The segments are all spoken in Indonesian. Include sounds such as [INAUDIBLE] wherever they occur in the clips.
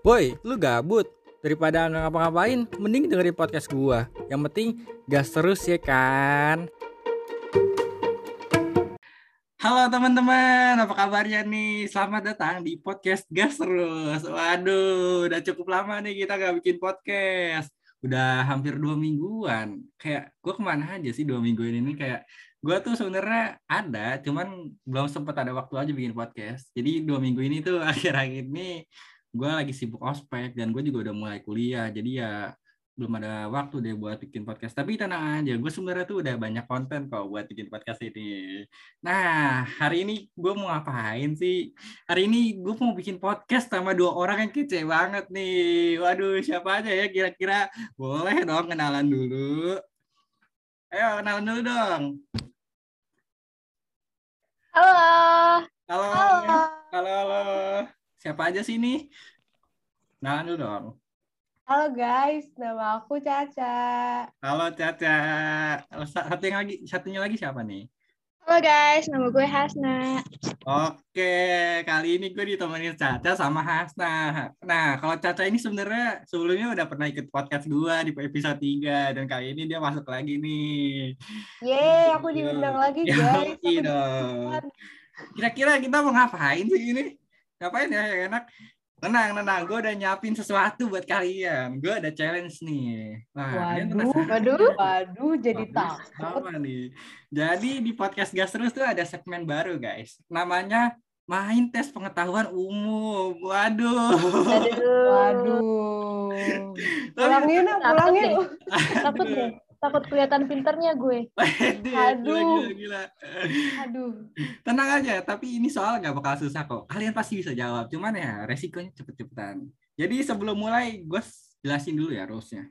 Woi, lu gabut? Daripada nggak ngapa-ngapain, mending dengerin podcast gua. Yang penting gas terus ya kan. Halo teman-teman, apa kabarnya nih? Selamat datang di podcast Gas Terus. Waduh, udah cukup lama nih kita gak bikin podcast. Udah hampir dua mingguan. Kayak gue ke mana aja sih dua minggu ini? Kayak gue tuh sebenarnya ada, cuman belum sempat ada waktu aja bikin podcast. Jadi dua minggu ini tuh [LAUGHS] akhir-akhir ini gue lagi sibuk ospek dan gue juga udah mulai kuliah jadi ya belum ada waktu deh buat bikin podcast. Tapi tenang aja gue sebenarnya tuh udah banyak konten kok buat bikin podcast ini. Nah hari ini gue mau ngapain sih? Hari ini gue mau bikin podcast sama dua orang yang kece banget nih. Waduh siapa aja ya kira-kira? Boleh dong kenalan dulu. Ayo kenalan dulu dong. Halo. halo. Halo. halo halo siapa aja sih ini kenalan dulu dong Halo guys, nama aku Caca. Halo Caca. Satu yang lagi, satunya lagi siapa nih? Halo guys, nama gue Hasna. Oke, kali ini gue ditemenin Caca sama Hasna. Nah, kalau Caca ini sebenarnya sebelumnya udah pernah ikut podcast gue di episode 3 dan kali ini dia masuk lagi nih. Yeay, aku diundang lagi guys. Dong. Kira-kira kita mau ngapain sih ini? Ngapain ya yang enak? Tenang, tenang. Gue udah nyiapin sesuatu buat kalian. Gue ada challenge nih. Nah, kalian Waduh, waduh, waduh, jadi takut. Apa nih? Jadi di podcast Gas Terus tuh ada segmen baru guys. Namanya main tes pengetahuan umum. Waduh. Waduh. Pulangin, Takut pulangin. Takut deh. Takut kelihatan pinternya gue. [LAUGHS] Aduh. Aduh. Gila, gila. Aduh. Tenang aja, tapi ini soal nggak bakal susah kok. Kalian pasti bisa jawab. Cuman ya resikonya cepet-cepetan. Jadi sebelum mulai, gue jelasin dulu ya rules-nya.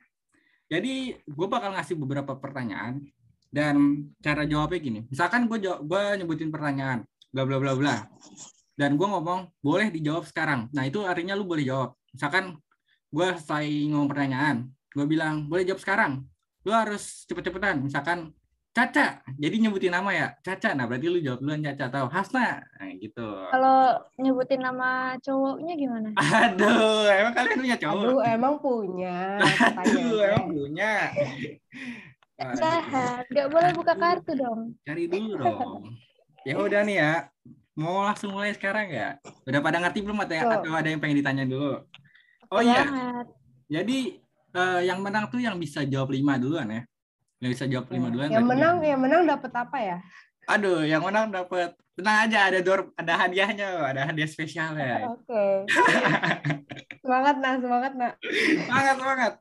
Jadi gue bakal ngasih beberapa pertanyaan dan cara jawabnya gini. Misalkan gue gue nyebutin pertanyaan, bla bla bla bla, dan gue ngomong boleh dijawab sekarang. Nah itu artinya lu boleh jawab. Misalkan gue selesai ngomong pertanyaan, gue bilang boleh jawab sekarang. Lu harus cepet-cepetan. Misalkan Caca, jadi nyebutin nama ya, Caca. Nah berarti lu jawab duluan Caca atau Hasna, nah, gitu. Kalau nyebutin nama cowoknya gimana? Aduh, emang kalian punya cowok? Aduh, emang punya. Aduh, emang punya. Aduh, Jahat. Gak boleh buka kartu dong. Cari dulu dong. Ya udah nih ya. Mau langsung mulai sekarang ya? Udah pada ngerti belum atau, Tuh. atau ada yang pengen ditanya dulu? Oh iya, jadi eh, yang menang tuh yang bisa jawab lima duluan ya. Yang bisa jawab lima duluan. Yang menang, yang menang dapat apa ya? Aduh, yang menang dapat tenang aja ada door, ada hadiahnya, ada hadiah spesial ya. [LAUGHS] Oke. Semangat, nah, semangat, nah. Semangat, semangat.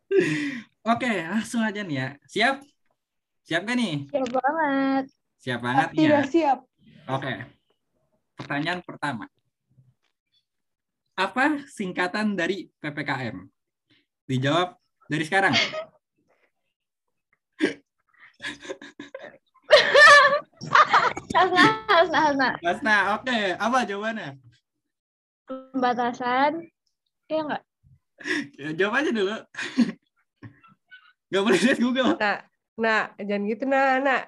Oke, langsung aja nih ya. Siap? Siap gak nih? Siap banget. Siap banget ya. Tidak siap. Oke. Pertanyaan pertama. Apa singkatan dari PPKM? Dijawab dari sekarang. Hasna, Hasna, Hasna. Mas nah, oke. Apa jawabannya? Pembatasan. Iya nggak? Ya, jawab aja dulu. Gak boleh lihat Google. Nah, nah, jangan gitu, nah, nah.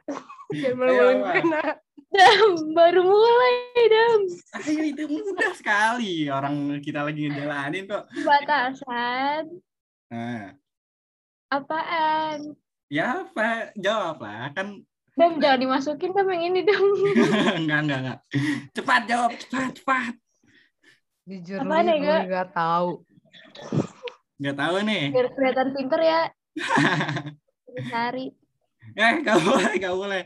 Jangan Ayo, malu-maluin gue, nah. Dam, baru mulai, Dam. Ayo, itu mudah sekali. Orang kita lagi ngejalanin kok. Pembatasan. Nah, Apaan? ya apa? Jawab lah. Kan Dam, jangan dimasukin Dam yang ini, Dam. [LAUGHS] enggak, enggak, enggak. Cepat jawab, cepat, cepat. Jujur Apaan nih, ya, gue Gak? gak tahu. Enggak tahu nih. Biar kelihatan pinter ya. [LAUGHS] Cari. Eh, gak boleh, gak boleh.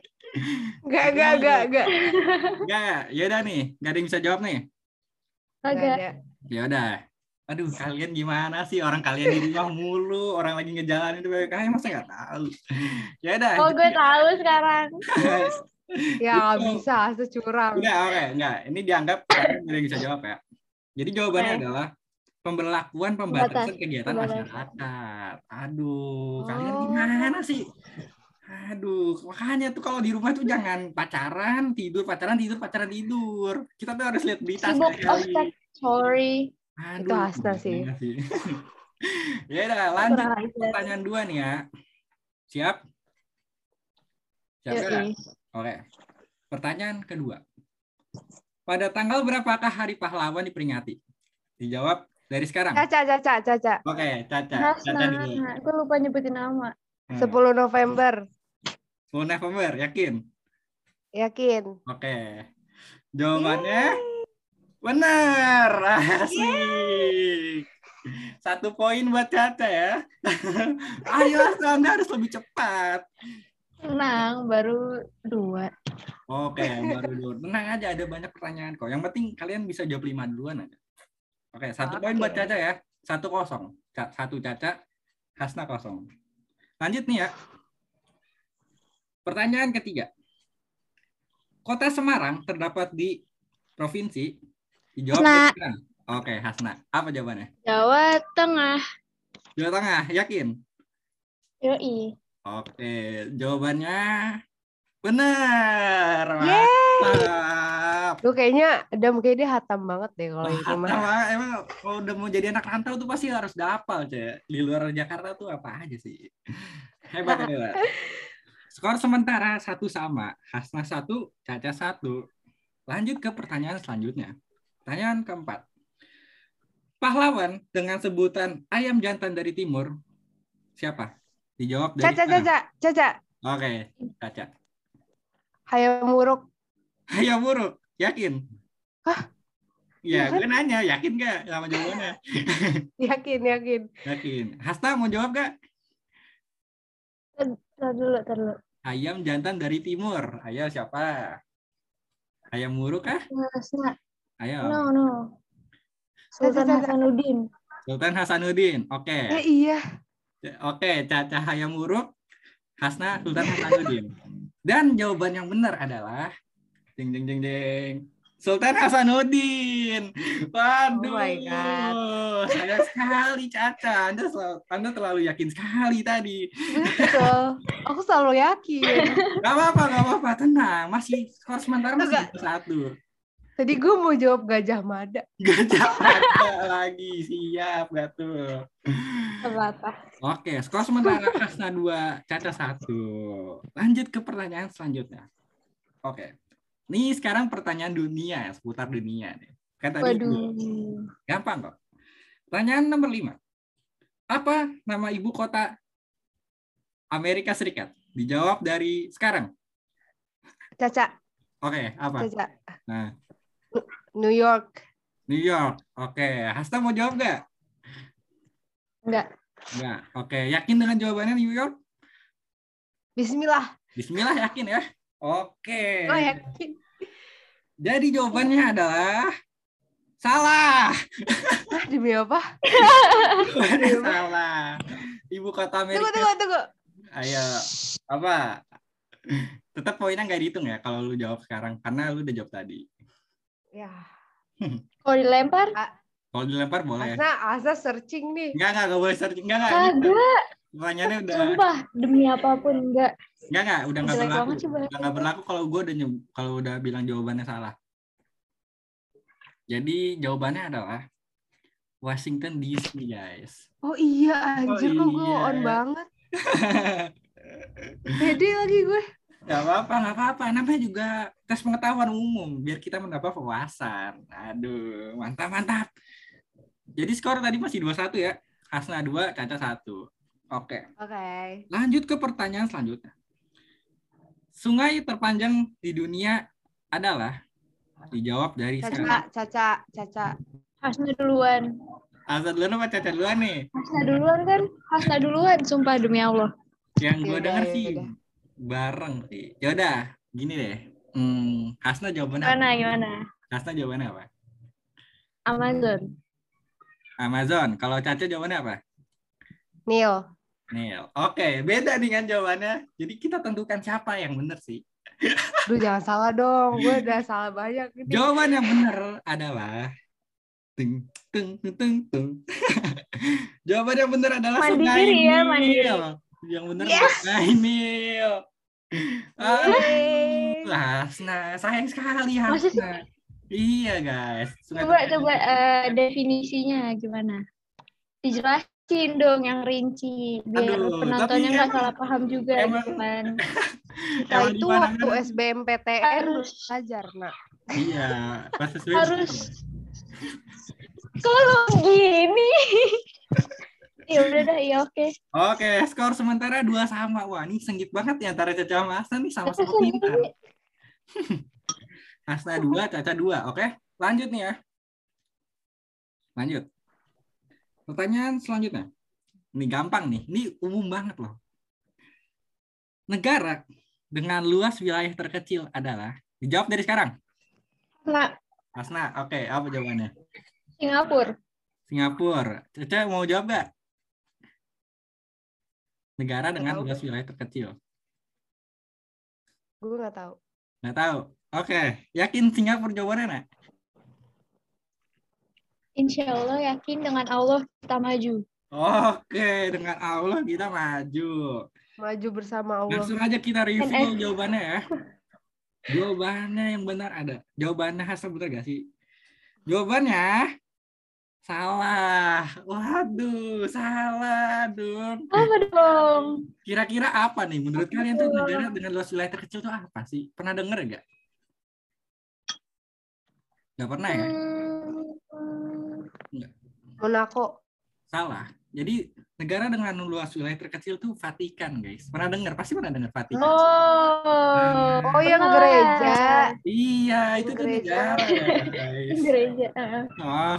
Gak, gak, gak, gak. Enggak, ya udah nih. Gak ada yang bisa jawab nih. Gak Agak. ada. Ya udah. Aduh, kalian gimana sih? Orang kalian di rumah mulu, orang lagi ngejalanin itu kalian masa nggak tahu? Ya udah. Oh, gue tahu sekarang. [LAUGHS] Ya, bisa, securang. udah, oke, enggak. Ini dianggap kalian udah bisa jawab ya. Jadi jawabannya Oke. adalah pemberlakuan pembatasan Pembatas- kegiatan pembatasan. masyarakat. Aduh, kalian Oh. gimana sih? Aduh, makanya tuh kalau di rumah tuh jangan pacaran, tidur, pacaran, tidur, pacaran, tidur. Kita tuh harus lihat berita Sibuk sekali. Sorry. Aduh, Itu Hasna sih. [LAUGHS] ya udah, lanjut Kurang pertanyaan dua nih ya. Siap? Siap nggak? Oke. Pertanyaan kedua. Pada tanggal berapakah Hari Pahlawan diperingati? Dijawab dari sekarang. Caca, Caca, Caca. Oke, Caca. Caca dulu. Hasna, aku lupa nyebutin nama. Hmm. 10 November. 10 November, yakin? Yakin. Oke. Jawabannya benar. Asik. Satu poin buat Caca ya. [LAUGHS] Ayo, Anda harus lebih cepat. Tenang, baru dua. Oke, baru dulu. Tenang aja, ada banyak pertanyaan kok. Yang penting kalian bisa jawab lima duluan aja. Oke, satu poin buat. Caca ya. Satu kosong. Satu Caca, Hasna kosong. Lanjut nih ya. Pertanyaan ketiga. Kota Semarang terdapat di provinsi. Dijawab Hasna. sekarang. Oke, Hasna. Apa jawabannya? Jawa Tengah. Jawa Tengah, yakin? Yoi. Oke, jawabannya benar. Mantap. Lu kayaknya Adam kayak dia hatam banget deh kalau itu mah. Emang, emang kalau udah mau jadi anak rantau tuh pasti harus dapal, Cek. Di luar Jakarta tuh apa aja sih. Hebat, [LAUGHS] hebat. Skor sementara satu sama. Hasna satu, Caca satu. Lanjut ke pertanyaan selanjutnya. Pertanyaan keempat. Pahlawan dengan sebutan ayam jantan dari timur, siapa? Dijawab dari Caca. Caca, Caca. Oke, Caca. Hayam Muruk. Ayam buruk, yakin? Hah? Ya, Iya kan? gue nanya, yakin gak sama jawabannya? [LAUGHS] Yakin, yakin. Yakin. Hasna mau jawab gak? Tar dulu, tar dulu. Ayam jantan dari timur. Ayo siapa? Ayam muruk kah? Hasna. Ayo. No, no. Sultan. Hasanuddin. Sultan Hasanuddin. Oke. Eh iya. Oke, Caca Hayam Muruk, Hasna Sultan Hasanuddin. Dan jawaban yang benar adalah ding ding ding ding. Sultan Hasanuddin. Waduh. Oh my God. Sayang sekali Caca. Anda selalu, Anda terlalu yakin sekali tadi. Betul. Aku selalu yakin. Gak apa-apa, gak apa-apa. Tenang. Masih skor sementara masih satu. Tadi gue mau jawab Gajah Mada. [LAUGHS] Gajah ada lagi. Siap gak tuh? Terbatas. Oke, skor sementara Hasna 2, Caca 1. Lanjut ke pertanyaan selanjutnya. Oke. Nih sekarang pertanyaan dunia, seputar dunia nih. Kan tadi Waduh. gampang kok. Pertanyaan nomor 5. Apa nama ibu kota Amerika Serikat? Dijawab dari sekarang. Caca, Oke, apa? Caca. Nah, New York. New York. Oke, Hasna mau jawab nggak? Enggak. Nggak. Oke, yakin dengan jawabannya New York? Bismillah. Bismillah yakin ya? Oke. Oh yakin. Jadi jawabannya adalah salah. Ah, demi apa? Salah. Ibu kota Tunggu, Amerika. tunggu, tunggu. Ayo, apa? Tetap poinnya nggak dihitung ya kalau lu jawab sekarang karena lu udah jawab tadi. Ya. [LAUGHS] Kalau dilempar, Kalau dilempar boleh. Asna, Asa searching nih. Enggak, enggak, enggak boleh searching. Enggak, enggak. kagak. Pertanyaannya udah Sumpah, demi apa pun enggak. enggak, enggak, udah enggak berlaku. Udah enggak berlaku kalau gue udah kalau udah bilang jawabannya salah. Jadi jawabannya adalah Washington DC, guys. Oh iya, anjir Oh kok gue iya. on banget. [LAUGHS] Pede lagi gue. Gak apa-apa, gak apa-apa. Namanya juga tes pengetahuan umum, biar kita mendapat wawasan. Aduh, mantap, mantap. Jadi skor tadi masih 2-1 ya. Hasna 2, Caca 1. Oke, Oke. lanjut ke pertanyaan selanjutnya. Sungai terpanjang di dunia adalah dijawab dari Caca, sekarang. Caca, Caca. Hasna duluan. Hasna duluan apa Caca duluan nih? Hasna duluan kan? Hasna duluan, sumpah demi Allah. Yang gue denger sih yaudah. Bareng sih. Yaudah, gini deh. Hmm, Hasna jawabannya Gimana, apa? gimana? Hasna jawabannya apa? Amazon. Amazon. Kalau Caca jawabannya apa? Neil. Neil. Oke, beda nih kan jawabannya. Jadi kita tentukan siapa yang benar sih. Duh jangan salah dong. Gue [LAUGHS] udah salah banyak ini. Jawaban yang benar adalah ting tung tung tung tung. [LAUGHS] Jawaban yang benar adalah Mandiri Sungai ya, Nil. mandiri. Yang benar Yes. Nil. Yeay. Ah, Hasna, sayang sekali? Hasna. Iya guys. Sungai Coba, coba eh, definisinya gimana? Dijelasin dong yang rinci, biar Aduh, penontonnya nggak emang- salah paham juga emang- kan. [LAUGHS] Nah Emang itu waktu SBMPTN Harus. belajar, nak. Iya, pas Harus Kok lu [LAUGHS] gini? ya udah dah, ya oke. Oke, skor sementara dua sama. Wah, ini sengit banget ya antara Caca sama Hasna nih sama-sama pintar. Hasna [LAUGHS] dua, Caca dua. Oke, lanjut nih ya. Lanjut. Pertanyaan selanjutnya. Ini gampang nih. Ini umum banget loh. Negara dengan luas wilayah terkecil adalah dijawab dari sekarang. Nah, Hasna, oke, apa jawabannya? Singapura. Singapura. Caca mau jawab nggak? Negara dengan luas wilayah terkecil. Gue nggak tahu. Nggak tahu. Oke, yakin Singapura jawabannya nak? Insya Allah yakin dengan Allah kita maju. Oke, dengan Allah kita maju. Maju bersama Allah. Langsung aja kita review NS. jawabannya ya. Jawabannya yang benar ada. Jawabannya Hasan benar gak sih? Jawabannya salah. Waduh, salah dong. Apa dong? Kira-kira apa nih? Menurut kalian tuh negara dengan luas wilayah terkecil tuh apa sih? Pernah denger nggak? Nggak pernah ya? Hmm, Monaco. Salah. Jadi negara dengan luas wilayah terkecil tuh Vatikan, guys. Pernah dengar? Pasti pernah dengar Vatikan. Oh, Oh, yang pernah. gereja. Iya, itu tuh Gereja. negara, guys. Gereja. heeh.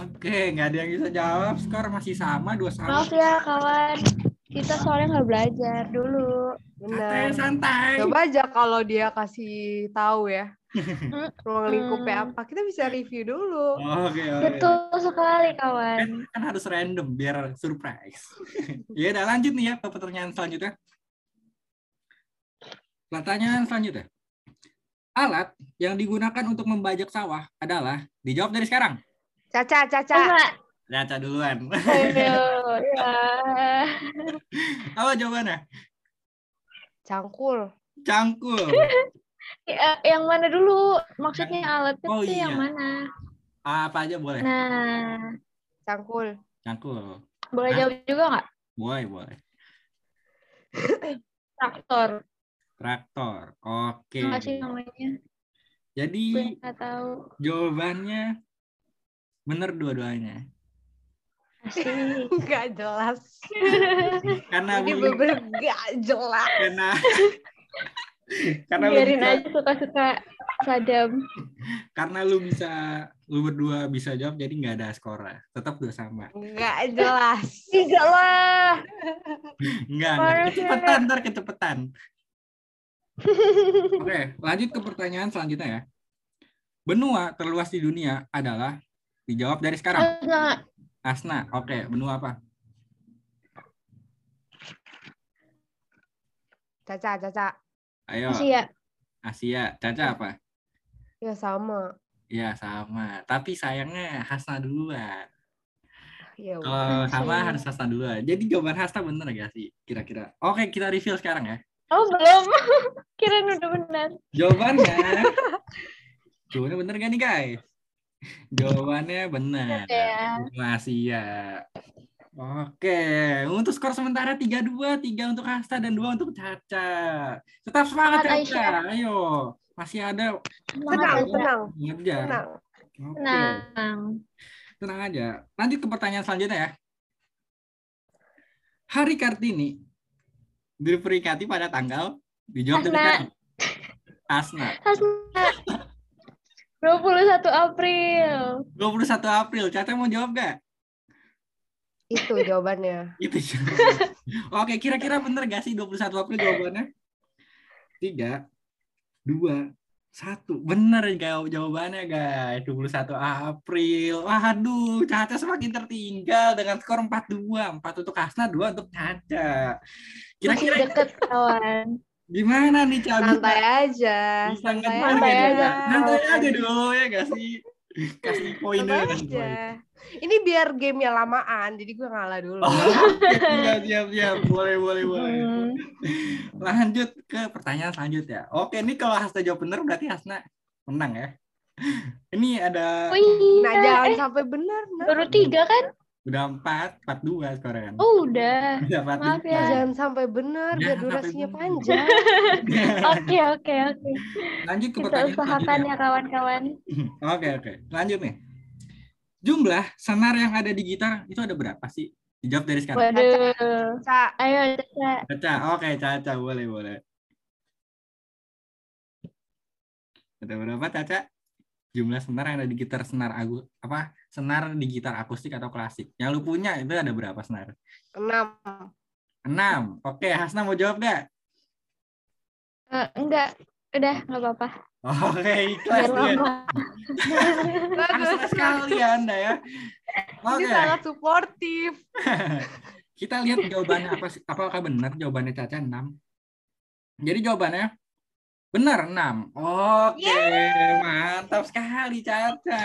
Oke, nggak ada yang bisa jawab. Skor masih sama, dua sama. Maaf ya kawan, kita soalnya nggak belajar dulu. Santai, Benar. santai. Coba aja kalau dia kasih tahu ya. [LAUGHS] Ruang lingkupnya Hmm. apa. Kita bisa review dulu. Oke, oke. Betul sekali kawan. Kan harus random biar surprise. [LAUGHS] ya udah lanjut nih ya ke pertanyaan selanjutnya. Pertanyaan selanjutnya. Alat yang digunakan untuk membajak sawah adalah dijawab dari sekarang. Caca, Caca. Enggak. Caca duluan. Ayo, ya. Apa jawabannya? Cangkul. Cangkul. [LAUGHS] Ya, yang mana dulu? Maksudnya alatnya Oh, iya. yang mana? Apa aja boleh. Nah, Cangkul. Cangkul. boleh Hah? jawab juga nggak? Boleh, boleh. [COUGHS] Traktor. Traktor. Oke. Nggak sih namanya? Jadi tahu. jawabannya benar dua-duanya. Asik. [LAUGHS] [LAUGHS] Nggak jelas. Karena Ini bener nggak jelas. [LAUGHS] karena karena lu Biarin bisa, aja suka-suka Sadam. karena lu bisa lu berdua bisa jawab jadi nggak ada skor tetap dua sama Nggak jelas. Tiga lah. nggak nggak Parah, kecepatan ntar kecepatan oke lanjut ke pertanyaan selanjutnya ya benua terluas di dunia adalah dijawab dari sekarang Asna oke benua apa Caca, Caca. ayo Asia. Asia Caca apa Ya sama. ya sama tapi sayangnya Hasna duluan Ya udah. kalau sama harus Hasna duluan jadi jawaban Hasna bener gak sih kira-kira oke kita reveal sekarang ya Oh belum. [LAUGHS] Kirain udah benar. Jawabannya. Jawabannya bener gak nih guys? Jawabannya benar. Ya. Asia. Oke, untuk skor sementara 3-2, 3 untuk Hasta dan 2 untuk Caca. Tetap semangat Caca. Ayo. Masih ada Tenang, tenang, ngerja. tenang. Oke. Tenang. Tenang aja. Lanjut ke pertanyaan selanjutnya ya. Hari Kartini diperingati pada tanggal dijawab Hasna. sekarang. Asna. Hasna. 21 April. 21 April. Caca mau jawab gak? Itu jawabannya. [LAUGHS] Itu Oke, kira-kira bener gak sih 21 April jawabannya? Tiga, dua, satu. Bener jawab jawabannya guys. 21 April. Waduh, Caca semakin tertinggal dengan skor 4-2. 4 untuk Hasna, 2 untuk Caca. Masih Kira-kira deket kawan. Gimana nih Caca? Santai aja. Bisa Santai gak aja. Caca? aja. Santai aja dulu ya gak sih? Kasih poin dulu. Santai kasih poin. aja. Ini biar gamenya lamaan, jadi gue ngalah dulu. Oh, siap, siap, siap. Boleh, boleh, boleh. Hmm. Lanjut ke pertanyaan selanjutnya. Oke, ini kalau Hasna jawab benar berarti Hasna menang ya. Ini ada Oh iya. Nah, jangan Eh, sampai benar. Nah. baru tiga kan? Udah empat, empat dua sekarang. Oh udah. Udah empat maaf dua. ya. Jangan sampai benar, biar durasinya panjang. [LAUGHS] Oke oke oke. Lanjut ke Kita pertanyaan usahakan selanjutnya. ya kawan-kawan. [LAUGHS] Oke, oke. Lanjut nih. jumlah senar yang ada di gitar itu ada berapa sih? Dijawab dari sekarang. Waduh. Ayo, Caca. Caca, oke Caca, boleh boleh. Ada berapa Caca? Jumlah senar yang ada di gitar senar agu apa? Senar di gitar akustik atau klasik. Yang lu punya itu ada berapa senar? enam. Enam. Oke, Hasna mau jawab nggak? Eh, enggak, udah nggak apa-apa. Oke, ikhlas lama. [LAUGHS] Bagus. Sekali Anda ya. Ini Oke, sangat suportif. [LAUGHS] kita lihat jawabannya apa sih? Apakah benar jawabannya Caca 6? Jadi jawabannya benar 6. Oke, mantap sekali Caca.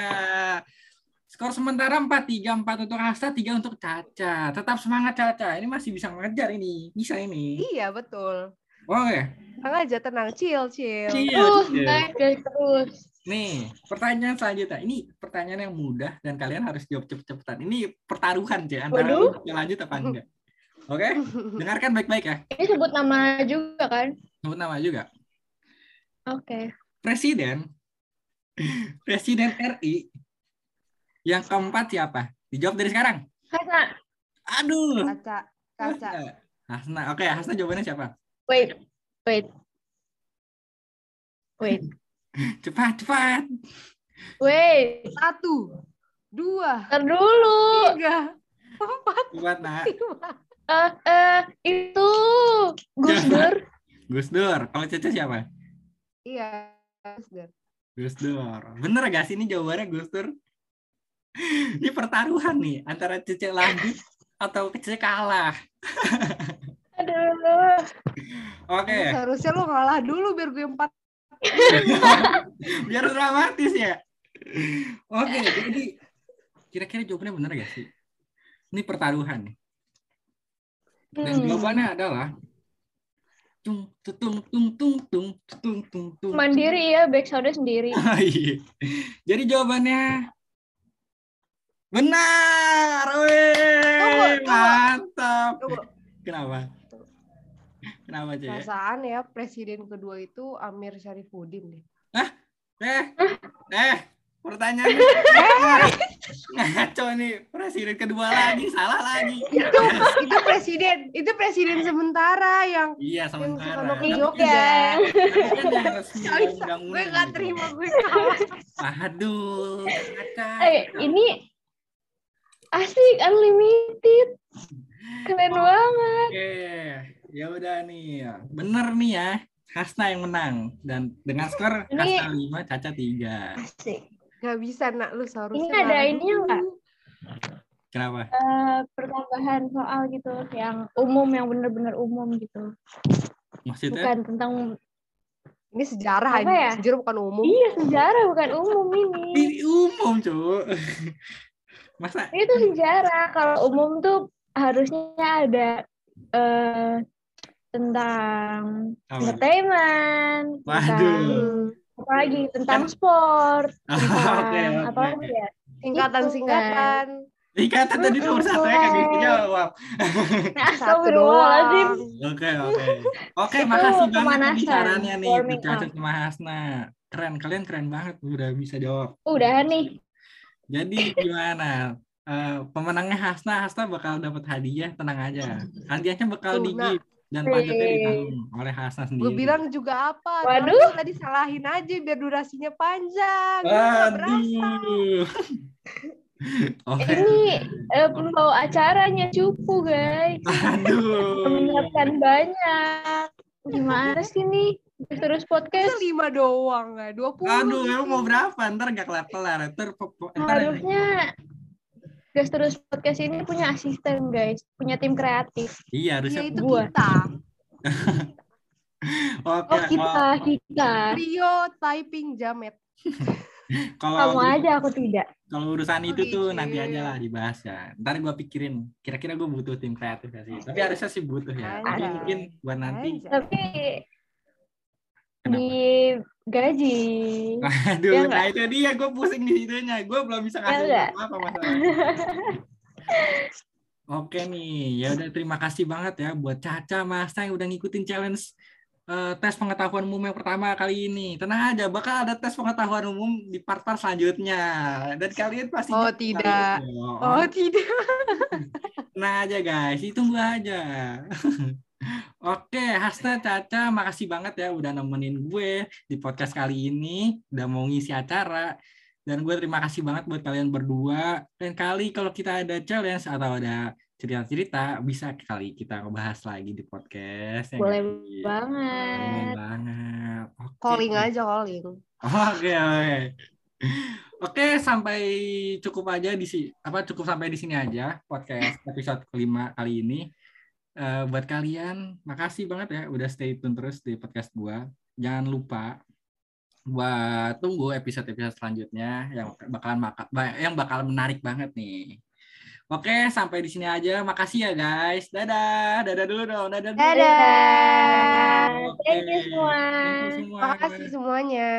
Skor sementara 4-3, 4 untuk Hasta, 3 untuk Caca. Tetap semangat Caca. Ini masih bisa mengejar ini. Bisa ini. Iya, betul. Oke. Tenang aja, tenang. Chill, chill. Chill, Terus, chill. terus. Nih, pertanyaan selanjutnya. Ini pertanyaan yang mudah dan kalian harus jawab cepet-cepetan. Ini pertaruhan, C, antara lu lanjut apa enggak. Oke? [LAUGHS] Dengarkan baik-baik ya. Ini sebut nama juga kan? Sebut nama juga. Oke. Presiden [CLEARS THROAT] Presiden RI yang keempat siapa? Dijawab dari sekarang. Hasna, Aduh. Caca, Caca. Hasna. Oke, Hasna jawabannya siapa? wait, wait. Wait, [CLEARS THROAT] Cepat, cepat. wait. Satu, dua, Ntar dulu. tiga, empat, Cepat, nak. Eh, eh, itu Gus Dur. Gus Dur. Kalau Cece siapa? Iya, Gus. Gus Dur. Bener gak sih ini jawabannya Gus Dur? Ini pertaruhan nih antara Cece lanjut atau Cece kalah. Aduh. Oke, Seharusnya lo ngalah dulu biar gue empat. [LAUGHS] biar dramatis ya. Oke, jadi kira-kira jawabannya bener gak sih? Ini pertaruhan nih. Dan Hmm. jawabannya adalah tung tung tung tung tung tung tung tung. Mandiri ya, backsoundnya sendiri. [LAUGHS] Ah, iya. Jadi jawabannya benar. Wih, mantap. Tunggu. Kenapa? Kenapa, Cek? Perasaan ya, presiden kedua itu Amir Syarifuddin deh. Eh, eh, pertanyaannya ngaco nih. Presiden kedua lagi, salah lagi. Itu, itu presiden, itu presiden sementara yang Iya, yang sementara. Tapi Iya. kan- kan [LAUGHS] yang gue gak terima gue kalah. Aduh. Eh, ini asik, unlimited. Keren banget. Oke, ya udah nih. Bener nih ya. Hasna yang menang dan dengan skor Ini- Hasna 5, Caca 3. Asik. Gak bisa nak lu seharusnya. Ini ada ngalah ininya dulu. nggak? Kenapa? Eh, pertambahan soal gitu yang umum yang bener-bener umum gitu Maksudnya? bukan tentang Ini sejarah Apa ini. ya? Sejarah bukan umum. iya sejarah bukan umum ini Ini umum, cu. [LAUGHS] Masa? itu sejarah kalau umum tuh harusnya ada eh tentang Apa? entertainment Waduh. tentang apa lagi tentang sport [LAUGHS] Oke, tentang oke. apa lagi ya Singkatan-singkatan. Ikatan tadi nomor satu ya kan gitu [LAUGHS] jawab. Astagfirullahaladzim Oke, oke. [LAUGHS] Oke, makasih banget sarannya nih Caca up. sama Hasna. Keren, kalian keren banget udah bisa jawab. udah nih Jadi gimana? Eh, pemenangnya Hasna, Hasna bakal dapat hadiah, tenang aja. Hadiahnya bakal di. Dan pajaknya Wih. ditanggung oleh Hasna sendiri. Gue bilang juga apa? Waduh. Tadi salahin aja biar durasinya panjang. Nggak. Waduh. [LAUGHS] Oke. ini eh, pembawa acaranya cupu guys Aduh. menyiapkan banyak gimana sih nih terus podcast lima doang nggak? Dua puluh. Aduh, emang mau berapa? Ntar gak kelar-kelar. Ntar, po- po- ntar harusnya Gas terus podcast ini punya asisten guys, punya tim kreatif. Iya, Ya harusnya. itu Gua. kita. [LAUGHS] Oke, Oh kita, kita. Trio typing jamet. [LAUGHS] kalau Kamu aja, aku tidak. kalau urusan Oh, itu tuh nanti aja lah dibahas ya. Ntar gua pikirin, kira-kira gue butuh tim kreatif gak sih? Tapi harusnya sih butuh ya. Tapi mungkin buat nanti. Tapi Kenapa? di gaji. Aduh, Ya nah itu dia gue pusing di situnya. Gue belum bisa Ya ngasih nggak? apa masalahnya. Oke nih, ya udah terima kasih banget ya buat Caca Masa yang udah ngikutin challenge eh, tes pengetahuan umum yang pertama kali ini. Tenang aja, bakal ada tes pengetahuan umum di part-part selanjutnya. Dan kalian pasti Oh, tidak. dong. Oh tidak. Tenang aja guys, ditunggu aja. Oke, Hasna, Caca, makasih banget ya udah nemenin gue di podcast kali ini, udah mau ngisi acara. Dan gue terima kasih banget buat kalian berdua. Dan kali kalau kita ada challenge atau ada cerita-cerita, bisa kali kita ngebahas lagi di podcast. ya Boleh nggak sih? Boleh banget. banget. Oke. Calling aja calling. Oke, oke. Oke, sampai cukup aja di sini. Apa cukup sampai di sini aja podcast episode kelima kali ini. Eh, buat kalian, makasih banget ya udah stay tune terus di podcast gua. Jangan lupa buat tunggu episode-episode selanjutnya yang bakalan maka, yang bakal menarik banget nih. Oke, sampai di sini aja. Makasih ya guys. Dadah, dadah dulu dong. Dadah. dulu. Dadah. Oke. Thank you semua. Thank you semua. Makasih semuanya.